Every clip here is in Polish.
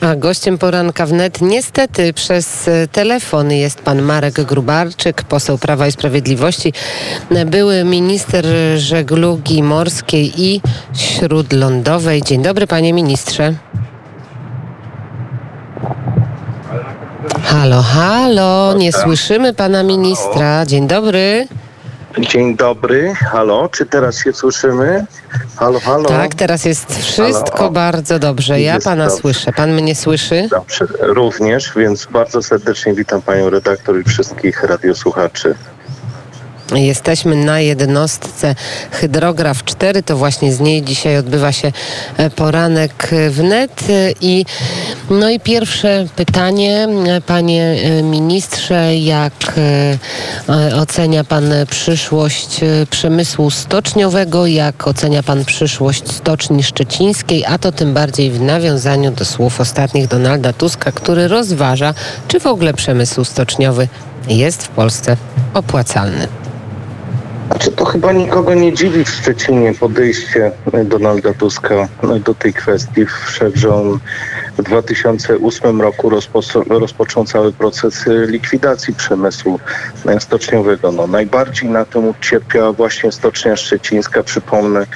A gościem poranka wnet niestety przez e, telefon jest pan Marek Grubarczyk, poseł Prawa i Sprawiedliwości, były minister żeglugi morskiej i śródlądowej. Dzień dobry panie ministrze. Halo, halo, nie słyszymy pana ministra. Dzień dobry. Dzień dobry, halo, czy teraz się słyszymy? Halo, halo. Tak, teraz jest wszystko Halo. bardzo dobrze. Ja pana dobrze. słyszę. Pan mnie słyszy? Dobrze, również, więc bardzo serdecznie witam panią redaktor i wszystkich radiosłuchaczy. Jesteśmy na jednostce Hydrograf 4, to właśnie z niej dzisiaj odbywa się e, poranek wnet. I no i pierwsze pytanie, e, panie e, ministrze, jak ocenia pan przyszłość przemysłu stoczniowego, jak ocenia pan przyszłość stoczni szczecińskiej, a to tym bardziej w nawiązaniu do słów ostatnich Donalda Tuska, który rozważa, czy w ogóle przemysł stoczniowy jest w Polsce opłacalny. Znaczy, to chyba nikogo nie dziwi w Szczecinie podejście Donalda Tuska do tej kwestii. Że on w 2008 roku rozpo- rozpoczął cały proces likwidacji przemysłu stoczniowego. No, najbardziej na tym ucierpiała właśnie Stocznia Szczecińska. Przypomnę,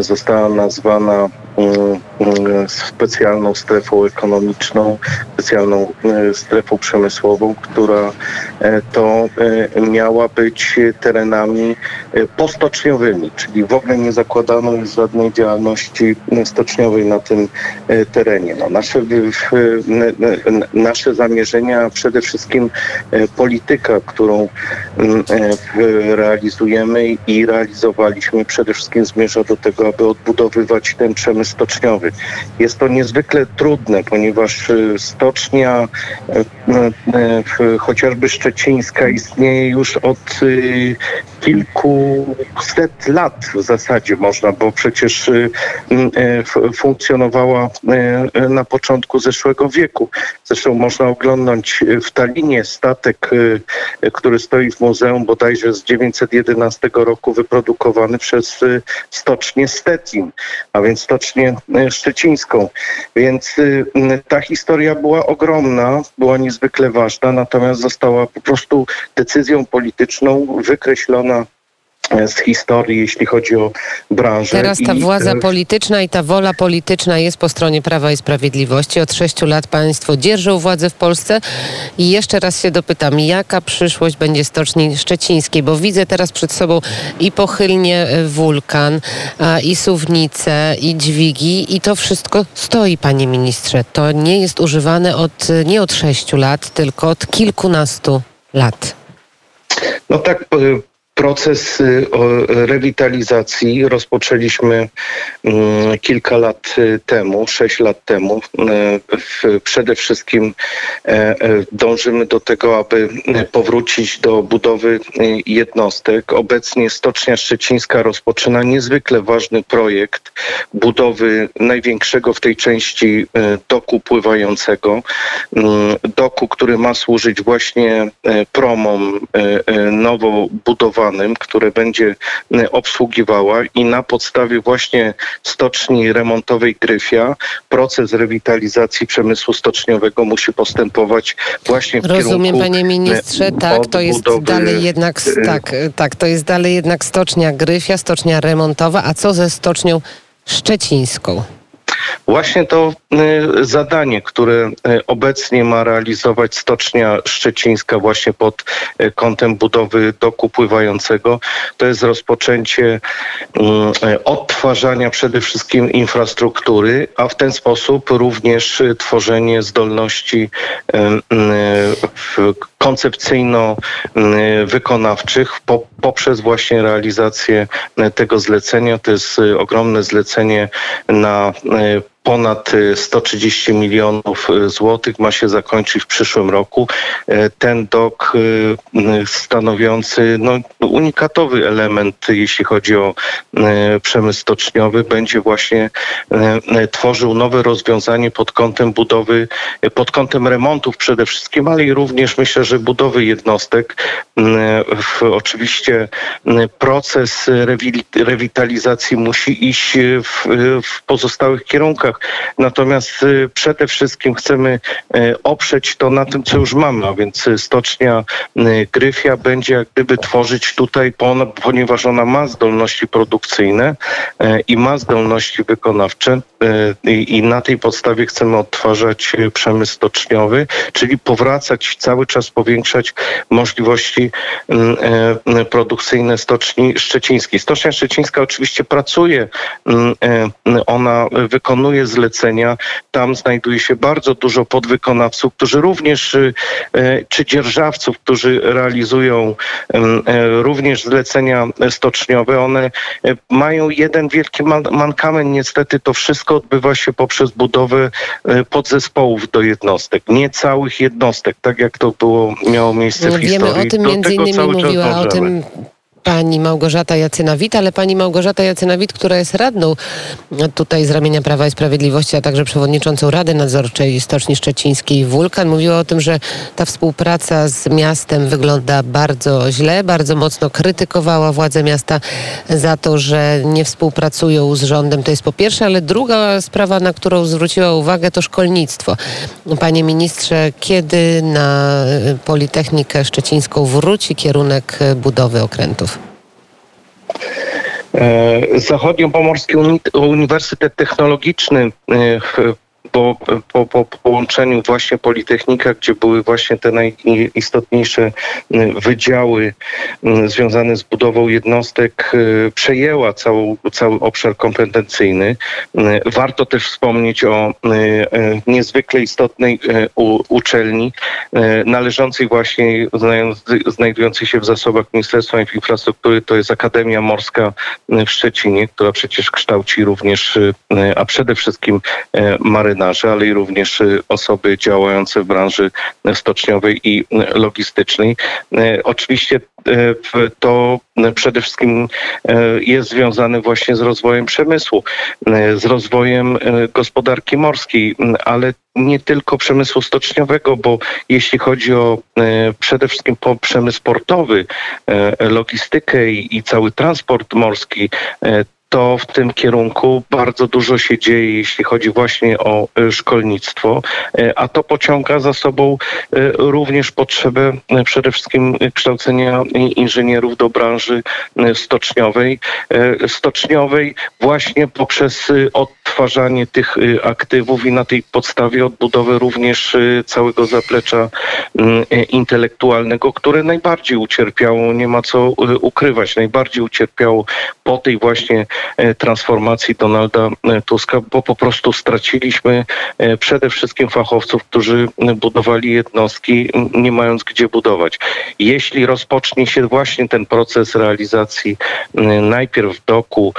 została nazwana mm, specjalną strefą ekonomiczną, specjalną e, strefą przemysłową, która e, to e, miała być terenami e, postoczniowymi, czyli w ogóle nie zakładano już żadnej działalności e, stoczniowej na tym e, terenie. No, nasze, nasze zamierzenia, przede wszystkim e, polityka, którą e, realizujemy i realizowaliśmy, przede wszystkim zmierza do tego, aby odbudowywać ten przemysł stoczniowy. Jest to niezwykle trudne, ponieważ e, stocznia, e, e, chociażby szczecińska, istnieje już od kilkuset lat w zasadzie można, bo przecież e, f- funkcjonowała e, na początku zeszłego wieku. Zresztą można oglądnąć w Talinie statek, który stoi w muzeum bodajże z 911 roku wyprodukowany przez stocznię Stettin, a więc stocznię szczecińską. Więc y, ta historia była ogromna, była niezwykle ważna, natomiast została po prostu decyzją polityczną wykreślona z historii, jeśli chodzi o branżę. Teraz ta I, władza e, polityczna i ta wola polityczna jest po stronie Prawa i Sprawiedliwości. Od sześciu lat państwo dzierżą władzę w Polsce. I jeszcze raz się dopytam, jaka przyszłość będzie Stoczni Szczecińskiej? Bo widzę teraz przed sobą i pochylnie e, wulkan, a, i suwnice, i dźwigi i to wszystko stoi, panie ministrze. To nie jest używane od, e, nie od sześciu lat, tylko od kilkunastu lat. No tak, proces y, rewitalizacji rozpoczęliśmy mm, kilka lat y, temu, sześć lat temu. Y, Przede wszystkim e, e, dążymy do tego, aby powrócić do budowy jednostek. Obecnie Stocznia Szczecińska rozpoczyna niezwykle ważny projekt budowy największego w tej części doku pływającego. Mm, Doku, który ma służyć właśnie promom nowo budowanym, które będzie e, obsługiwała i na podstawie właśnie stoczni remontowej Gryfia proces rewitalizacji przemysłu stoczniowego musi postępować właśnie w Rozumiem, kierunku panie ministrze, e, tak, to jest dalej jednak, e, tak, e, tak, to jest dalej jednak stocznia Gryfia, stocznia remontowa, a co ze stocznią szczecińską? Właśnie to y, zadanie, które y, obecnie ma realizować Stocznia Szczecińska właśnie pod y, kątem budowy doku pływającego, to jest rozpoczęcie odtwarzania przede wszystkim infrastruktury, a w ten sposób również tworzenie zdolności w- koncepcyjno-wykonawczych po, poprzez właśnie realizację tego zlecenia. To jest y, ogromne zlecenie na y, ponad y, 130 milionów y, złotych ma się zakończyć w przyszłym roku. E, Ten dok y, y, stanowiący no, unikatowy element, jeśli chodzi o przemysł stoczniowy, będzie właśnie tworzył nowe rozwiązanie pod kątem budowy, pod kątem remontów przede wszystkim, ale i również myślę, że budowy jednostek. Oczywiście proces rewi- rewitalizacji musi iść w, w pozostałych kierunkach. Natomiast przede wszystkim chcemy oprzeć to na tym, co już mamy, a więc stocznia Gryfia będzie jak gdyby tworzyć tutaj, ponieważ ona ma zdolności produkcyjne i ma zdolności wykonawcze i na tej podstawie chcemy odtwarzać przemysł stoczniowy, czyli powracać, cały czas powiększać możliwości produkcyjne stoczni szczecińskiej. Stocznia szczecińska oczywiście pracuje, ona wykonuje zlecenia. Tam znajduje się bardzo dużo podwykonawców, którzy również, e, czy dzierżawców, którzy realizują mm, również zlecenia stoczniowe. One mają jeden wielki mankament. Niestety to wszystko odbywa się poprzez budowę podzespołów do jednostek, nie całych jednostek, tak jak to było, miało miejsce w Wiemy historii. o tym, Do między innymi mówiła o tym pani Małgorzata Jacynawit, ale pani Małgorzata Jacynawit, która jest radną tutaj z ramienia Prawa i Sprawiedliwości, a także przewodniczącą Rady Nadzorczej Stoczni Szczecińskiej Wulkan, mówiła o tym, że ta współpraca z miastem wygląda bardzo źle, bardzo mocno krytykowała władze miasta za to, że nie współpracują z rządem. To jest po pierwsze, ale druga sprawa, na którą zwróciła uwagę, to szkolnictwo. Panie ministrze, kiedy na Politechnikę Szczecińską wróci kierunek budowy okrętów? E, Zachodniopomorski Uni- Uniwersytet Technologiczny e, w- po, po, po połączeniu właśnie Politechnika, gdzie były właśnie te najistotniejsze wydziały związane z budową jednostek, y, przejęła całą, cały obszar kompetencyjny. Warto też wspomnieć o niezwykle istotnej u, uczelni należącej właśnie, znajdującej się w zasobach Ministerstwa Infrastruktury, to jest Akademia Morska w Szczecinie, która przecież kształci również, a przede wszystkim marynarza marynarze, ale i również y, osoby działające w branży stoczniowej i y, logistycznej. Y, oczywiście to przede wszystkim jest związane właśnie z rozwojem przemysłu, z rozwojem gospodarki morskiej, ale nie tylko przemysłu stoczniowego, bo jeśli chodzi o przede wszystkim przemysł portowy, logistykę i cały transport morski, to w tym kierunku bardzo dużo się dzieje, jeśli chodzi właśnie o e, szkolnictwo, e, a to pociąga za sobą e, również potrzebę przede wszystkim kształcenia inżynierów do branży stoczniowej, stoczniowej właśnie poprzez odtwarzanie tych aktywów i na tej podstawie odbudowę również całego zaplecza intelektualnego, które najbardziej ucierpiało, nie ma co ukrywać, najbardziej ucierpiało po tej właśnie transformacji Donalda e, Tuska, bo po prostu straciliśmy e, przede wszystkim fachowców, którzy budowali jednostki, nie mając gdzie budować. Jeśli rozpocznie się właśnie ten proces realizacji najpierw w doku,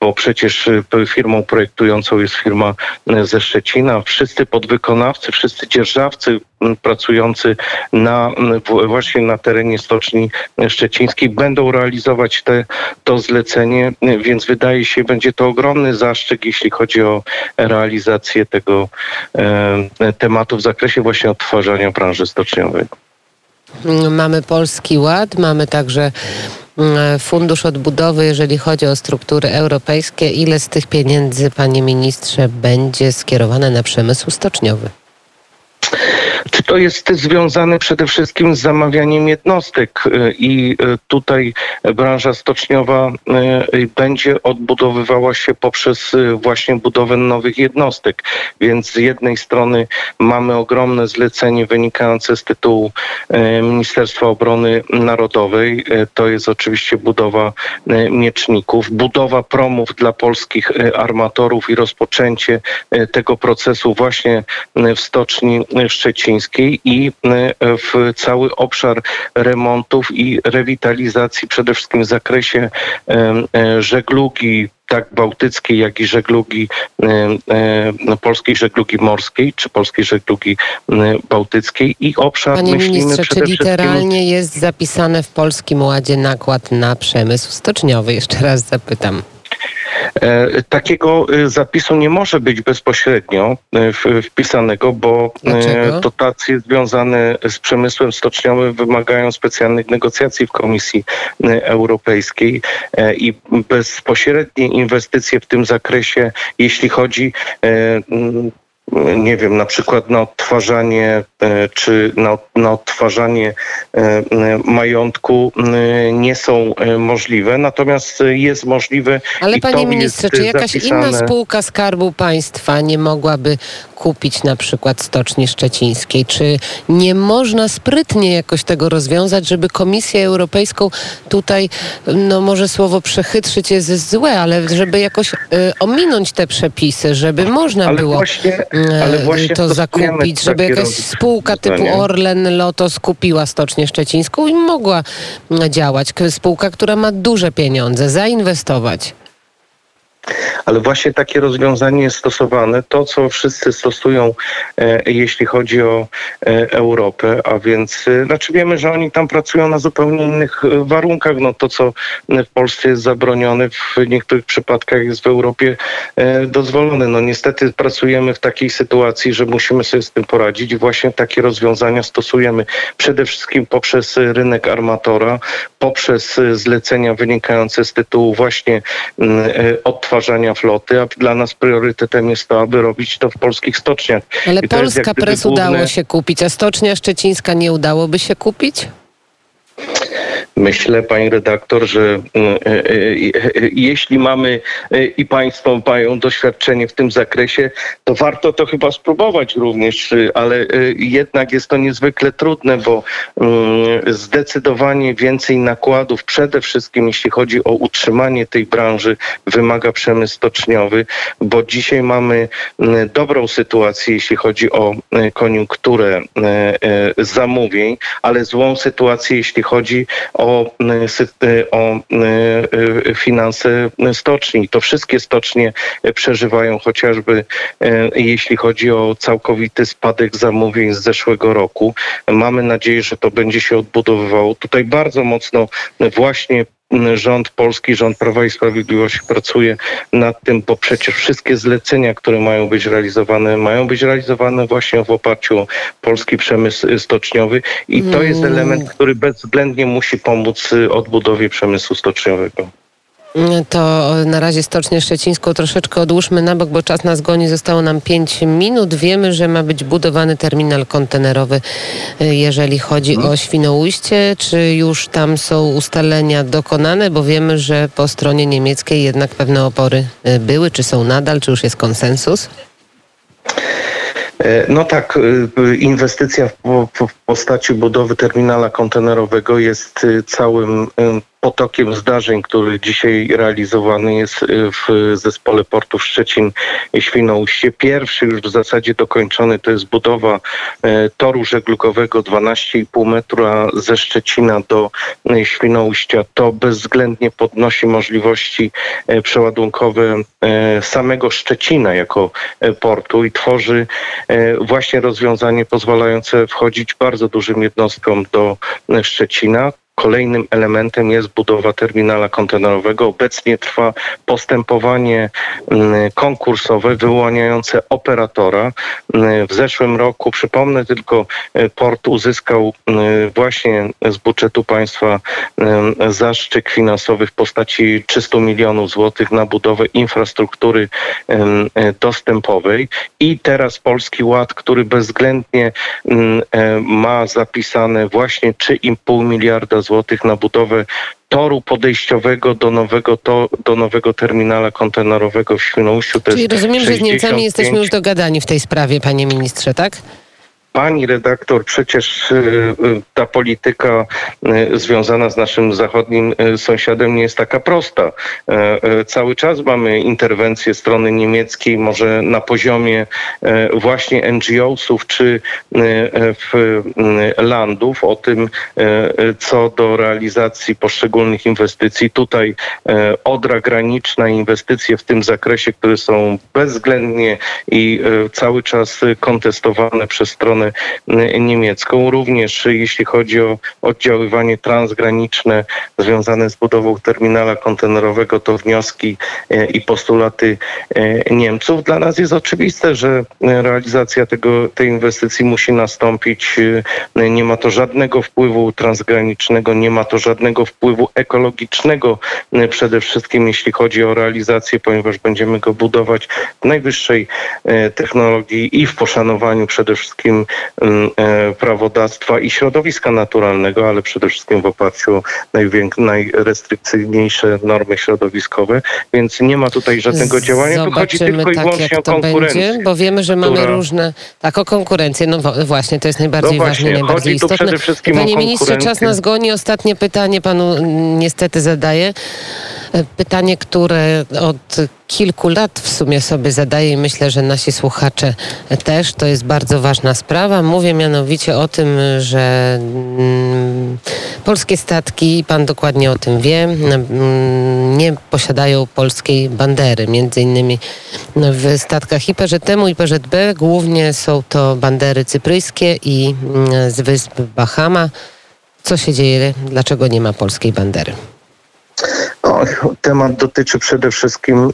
bo przecież firmą projektującą jest firma ze Szczecina, wszyscy podwykonawcy, wszyscy dzierżawcy pracujący na, właśnie na terenie Stoczni Szczecińskiej będą realizować te, to zlecenie, więc wydaje się, będzie to ogromny zaszczyt, jeśli chodzi o realizację tego e, tematu w zakresie właśnie odtwarzania branży stoczniowej. Mamy Polski Ład, mamy także mm, Fundusz Odbudowy, jeżeli chodzi o struktury europejskie. Ile z tych pieniędzy, panie ministrze, będzie skierowane na przemysł stoczniowy? To jest związane przede wszystkim z zamawianiem jednostek y, i y, tutaj branża stoczniowa y, będzie odbudowywała się poprzez właśnie budowę nowych jednostek. Więc z jednej strony mamy ogromne zlecenie wynikające z tytułu Ministerstwa Obrony Narodowej. To jest oczywiście budowa mieczników, budowa promów dla polskich armatorów i rozpoczęcie tego procesu właśnie w Stoczni Szczecińskiej i e, w cały obszar remontów i rewitalizacji, przede wszystkim w zakresie e, e, żeglugi tak bałtyckiej, jak i żeglugi polskiej żeglugi morskiej, czy polskiej żeglugi bałtyckiej i obszar Panie myślimy ministrze, przede czy wszystkim... literalnie jest zapisane w Polskim Ładzie nakład na przemysł stoczniowy? Jeszcze raz zapytam. E, takiego e, zapisu nie może być bezpośrednio e, wpisanego, bo Dlaczego? dotacje związane z przemysłem stoczniowym wymagają specjalnych negocjacji w Komisji Europejskiej i bezpośrednie inwestycje w tym zakresie, jeśli chodzi nie wiem, na przykład na odtwarzanie e, czy na, na odtwarzanie e, majątku nie są e, możliwe, natomiast jest możliwe. Ale panie ministrze, czy jakaś zapisane... inna spółka Skarbu Państwa nie mogłaby kupić na przykład Stoczni Szczecińskiej? Czy nie można sprytnie jakoś tego rozwiązać, żeby Komisję Europejską tutaj, no może słowo przechytrzyć jest złe, ale żeby jakoś y, ominąć te przepisy, żeby można ale było właśnie, y, to zakupić, żeby jakaś spółka typu Orlen, Lotos kupiła Stocznię Szczecińską i mogła działać. Spółka, która ma duże pieniądze, zainwestować. Ale właśnie takie rozwiązanie jest stosowane, to co wszyscy stosują, e, jeśli chodzi o e, Europę, a więc e, znaczy wiemy, że oni tam pracują na zupełnie innych warunkach. No to, co w Polsce jest zabronione, w niektórych przypadkach jest w Europie dozwolone. No niestety pracujemy w takiej sytuacji, że musimy sobie z tym poradzić właśnie takie rozwiązania stosujemy przede wszystkim poprzez rynek armatora, poprzez zlecenia wynikające z tytułu właśnie odtwarzania floty, a dla nas priorytetem jest to, aby robić to w polskich stoczniach. Ale Polska Press główne... udało się kupić, a Stocznia Szczecińska nie udałoby się kupić? Myślę, pani redaktor, że mm, e, e, e, jeśli mamy i państwo mają doświadczenie w tym zakresie, to warto to chyba spróbować również, ale jednak jest to niezwykle trudne, bo mm, zdecydowanie więcej nakładów, przede wszystkim jeśli chodzi o utrzymanie tej branży, wymaga przemysł stoczniowy, bo dzisiaj mamy mm, dobrą sytuację, jeśli chodzi o koniunkturę zamówień, ale złą sytuację, jeśli chodzi o o, o finanse stoczni. To wszystkie stocznie przeżywają chociażby e, jeśli chodzi o całkowity spadek zamówień z zeszłego roku. Mamy nadzieję, że to będzie się odbudowywało. Tutaj bardzo mocno właśnie rząd polski, rząd Prawa i Sprawiedliwości pracuje nad tym, bo przecież wszystkie zlecenia, które mają być realizowane, mają być realizowane właśnie w oparciu o polski przemysł stoczniowy i to jest mm. element, który bezwzględnie musi pomóc odbudowie przemysłu stoczniowego. To na razie Stocznię Szczecińską troszeczkę odłóżmy na bok, bo czas nas goni. Zostało nam 5 minut. Wiemy, że ma być budowany terminal kontenerowy, jeżeli chodzi o Świnoujście. Czy już tam są ustalenia dokonane? Bo wiemy, że po stronie niemieckiej jednak pewne opory y, były. Czy są nadal? Czy już jest konsensus? E, no tak, y, inwestycja w postaci budowy terminala kontenerowego jest całym potokiem zdarzeń, który dzisiaj realizowany jest y, w zespole portów Szczecin i Świnoujście. Pierwszy już w zasadzie dokończony to jest budowa y, toru żeglugowego 12,5 metra ze Szczecina do y, Świnoujścia. To bezwzględnie podnosi możliwości przeładunkowe samego Szczecina jako portu i tworzy właśnie rozwiązanie pozwalające wchodzić bardzo dużym jednostkom do Szczecina. Kolejnym elementem jest budowa terminala kontenerowego. Obecnie trwa postępowanie mm, konkursowe wyłaniające operatora. Mm, w zeszłym roku, przypomnę tylko, e, port uzyskał mm, właśnie z budżetu państwa zaszczyt finansowy w postaci 300 milionów złotych na budowę infrastruktury e, dostępowej i teraz Polski Ład, który bezwzględnie e, ma zapisane właśnie 3,5 miliarda złotych złotych na budowę toru podejściowego do nowego, to, do nowego terminala kontenerowego w Świnoujściu. Czyli rozumiem, 65... że z Niemcami jesteśmy już dogadani w tej sprawie, panie ministrze, tak? Pani redaktor, przecież y, y, ta polityka y, związana z naszym zachodnim sąsiadem nie jest taka prosta. Cały czas mamy interwencję strony niemieckiej, może na poziomie właśnie NGO-sów czy landów o tym, co do realizacji poszczególnych inwestycji. Tutaj odra graniczna, inwestycje w tym zakresie, które są bezwzględnie i cały czas kontestowane przez stronę stronę niemiecką. Również jeśli chodzi o oddziaływanie transgraniczne związane z budową terminala kontenerowego, to wnioski i postulaty Niemców. Dla nas jest oczywiste, że realizacja tego, tej inwestycji musi nastąpić. Nie ma to żadnego wpływu transgranicznego, nie ma to żadnego wpływu ekologicznego przede wszystkim jeśli chodzi o realizację, ponieważ będziemy go budować w najwyższej technologii i w poszanowaniu przede wszystkim prawodawstwa i środowiska naturalnego, ale przede wszystkim w oparciu o najrestrykcyjniejsze normy środowiskowe, więc nie ma tutaj żadnego działania, tu chodzi tylko tak, i wyłącznie o konkurencję. Będzie, bo wiemy, że mamy która... różne... Tak, o konkurencję, no właśnie, to jest najbardziej no właśnie, ważne, najbardziej istotne. przede wszystkim Panie ministrze, czas nas goni. Ostatnie pytanie panu niestety zadaję. Pytanie, które od kilku lat w sumie sobie zadaję i myślę, że nasi słuchacze też. To jest bardzo ważna sprawa. Mówię mianowicie o tym, że mm, polskie statki, pan dokładnie o tym wie, mm, nie posiadają polskiej bandery. Między innymi w statkach i PZM i PZB głównie są to bandery cypryjskie i mm, z wysp Bahama. Co się dzieje? Dlaczego nie ma polskiej bandery? Temat dotyczy przede wszystkim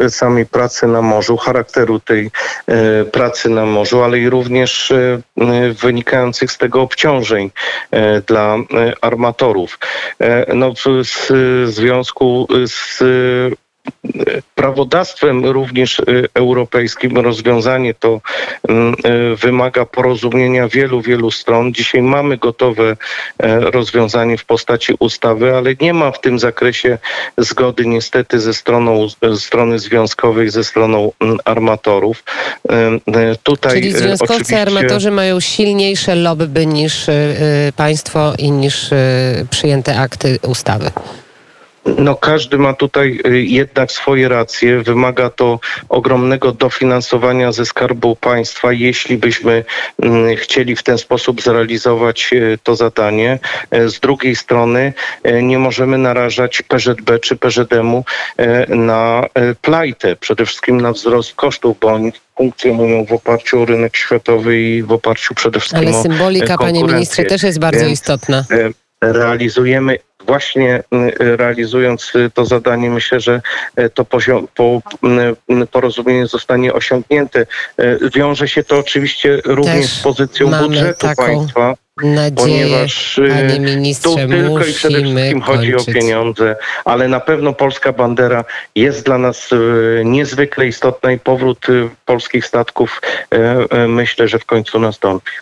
e, samej pracy na morzu, charakteru tej e, pracy na morzu, ale i również e, wynikających z tego obciążeń e, dla e, armatorów. E, no, w, w związku z prawodawstwem również y, europejskim rozwiązanie to mm, y, wymaga porozumienia wielu, wielu stron. Dzisiaj mamy gotowe e, rozwiązanie w postaci ustawy, ale nie ma w tym zakresie zgody niestety ze stroną strony związkowej, ze stroną armatorów. Tutaj Czyli związkowcy oczywiście... armatorzy mają silniejsze lobby niż państwo i niż przyjęte akty ustawy. No każdy ma tutaj y, jednak swoje racje. Wymaga to ogromnego dofinansowania ze Skarbu Państwa, jeśli byśmy mm, chcieli w ten sposób zrealizować y, to zadanie. E, z drugiej strony e, nie możemy narażać PZB czy PZM-u e, na plajtę, przede wszystkim na wzrost kosztów, bo oni funkcjonują w oparciu o rynek światowy i w oparciu przede wszystkim Ale o symbolika, panie ministrze, też jest bardzo Więc istotna. Realizujemy właśnie realizując to zadanie, myślę, że to poziom, po, porozumienie zostanie osiągnięte. Wiąże się to oczywiście również Też z pozycją budżetu państwa. Nadzieję, ponieważ panie ministrze, tu tylko i przede wszystkim chodzi o pieniądze, ale na pewno polska bandera jest dla nas niezwykle istotna i powrót polskich statków myślę, że w końcu nastąpi.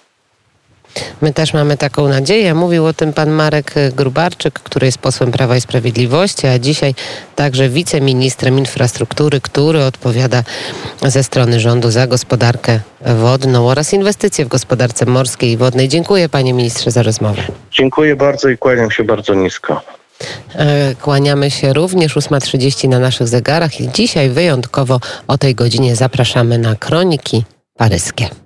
My też mamy taką nadzieję. Mówił o tym pan Marek Grubarczyk, który jest posłem Prawa i Sprawiedliwości, a dzisiaj także wiceministrem infrastruktury, który odpowiada ze strony rządu za gospodarkę wodną oraz inwestycje w gospodarce morskiej i wodnej. Dziękuję panie ministrze za rozmowę. Dziękuję bardzo i kłaniam się bardzo nisko. E, kłaniamy się również 8.30 na naszych zegarach i dzisiaj wyjątkowo o tej godzinie zapraszamy na kroniki paryskie.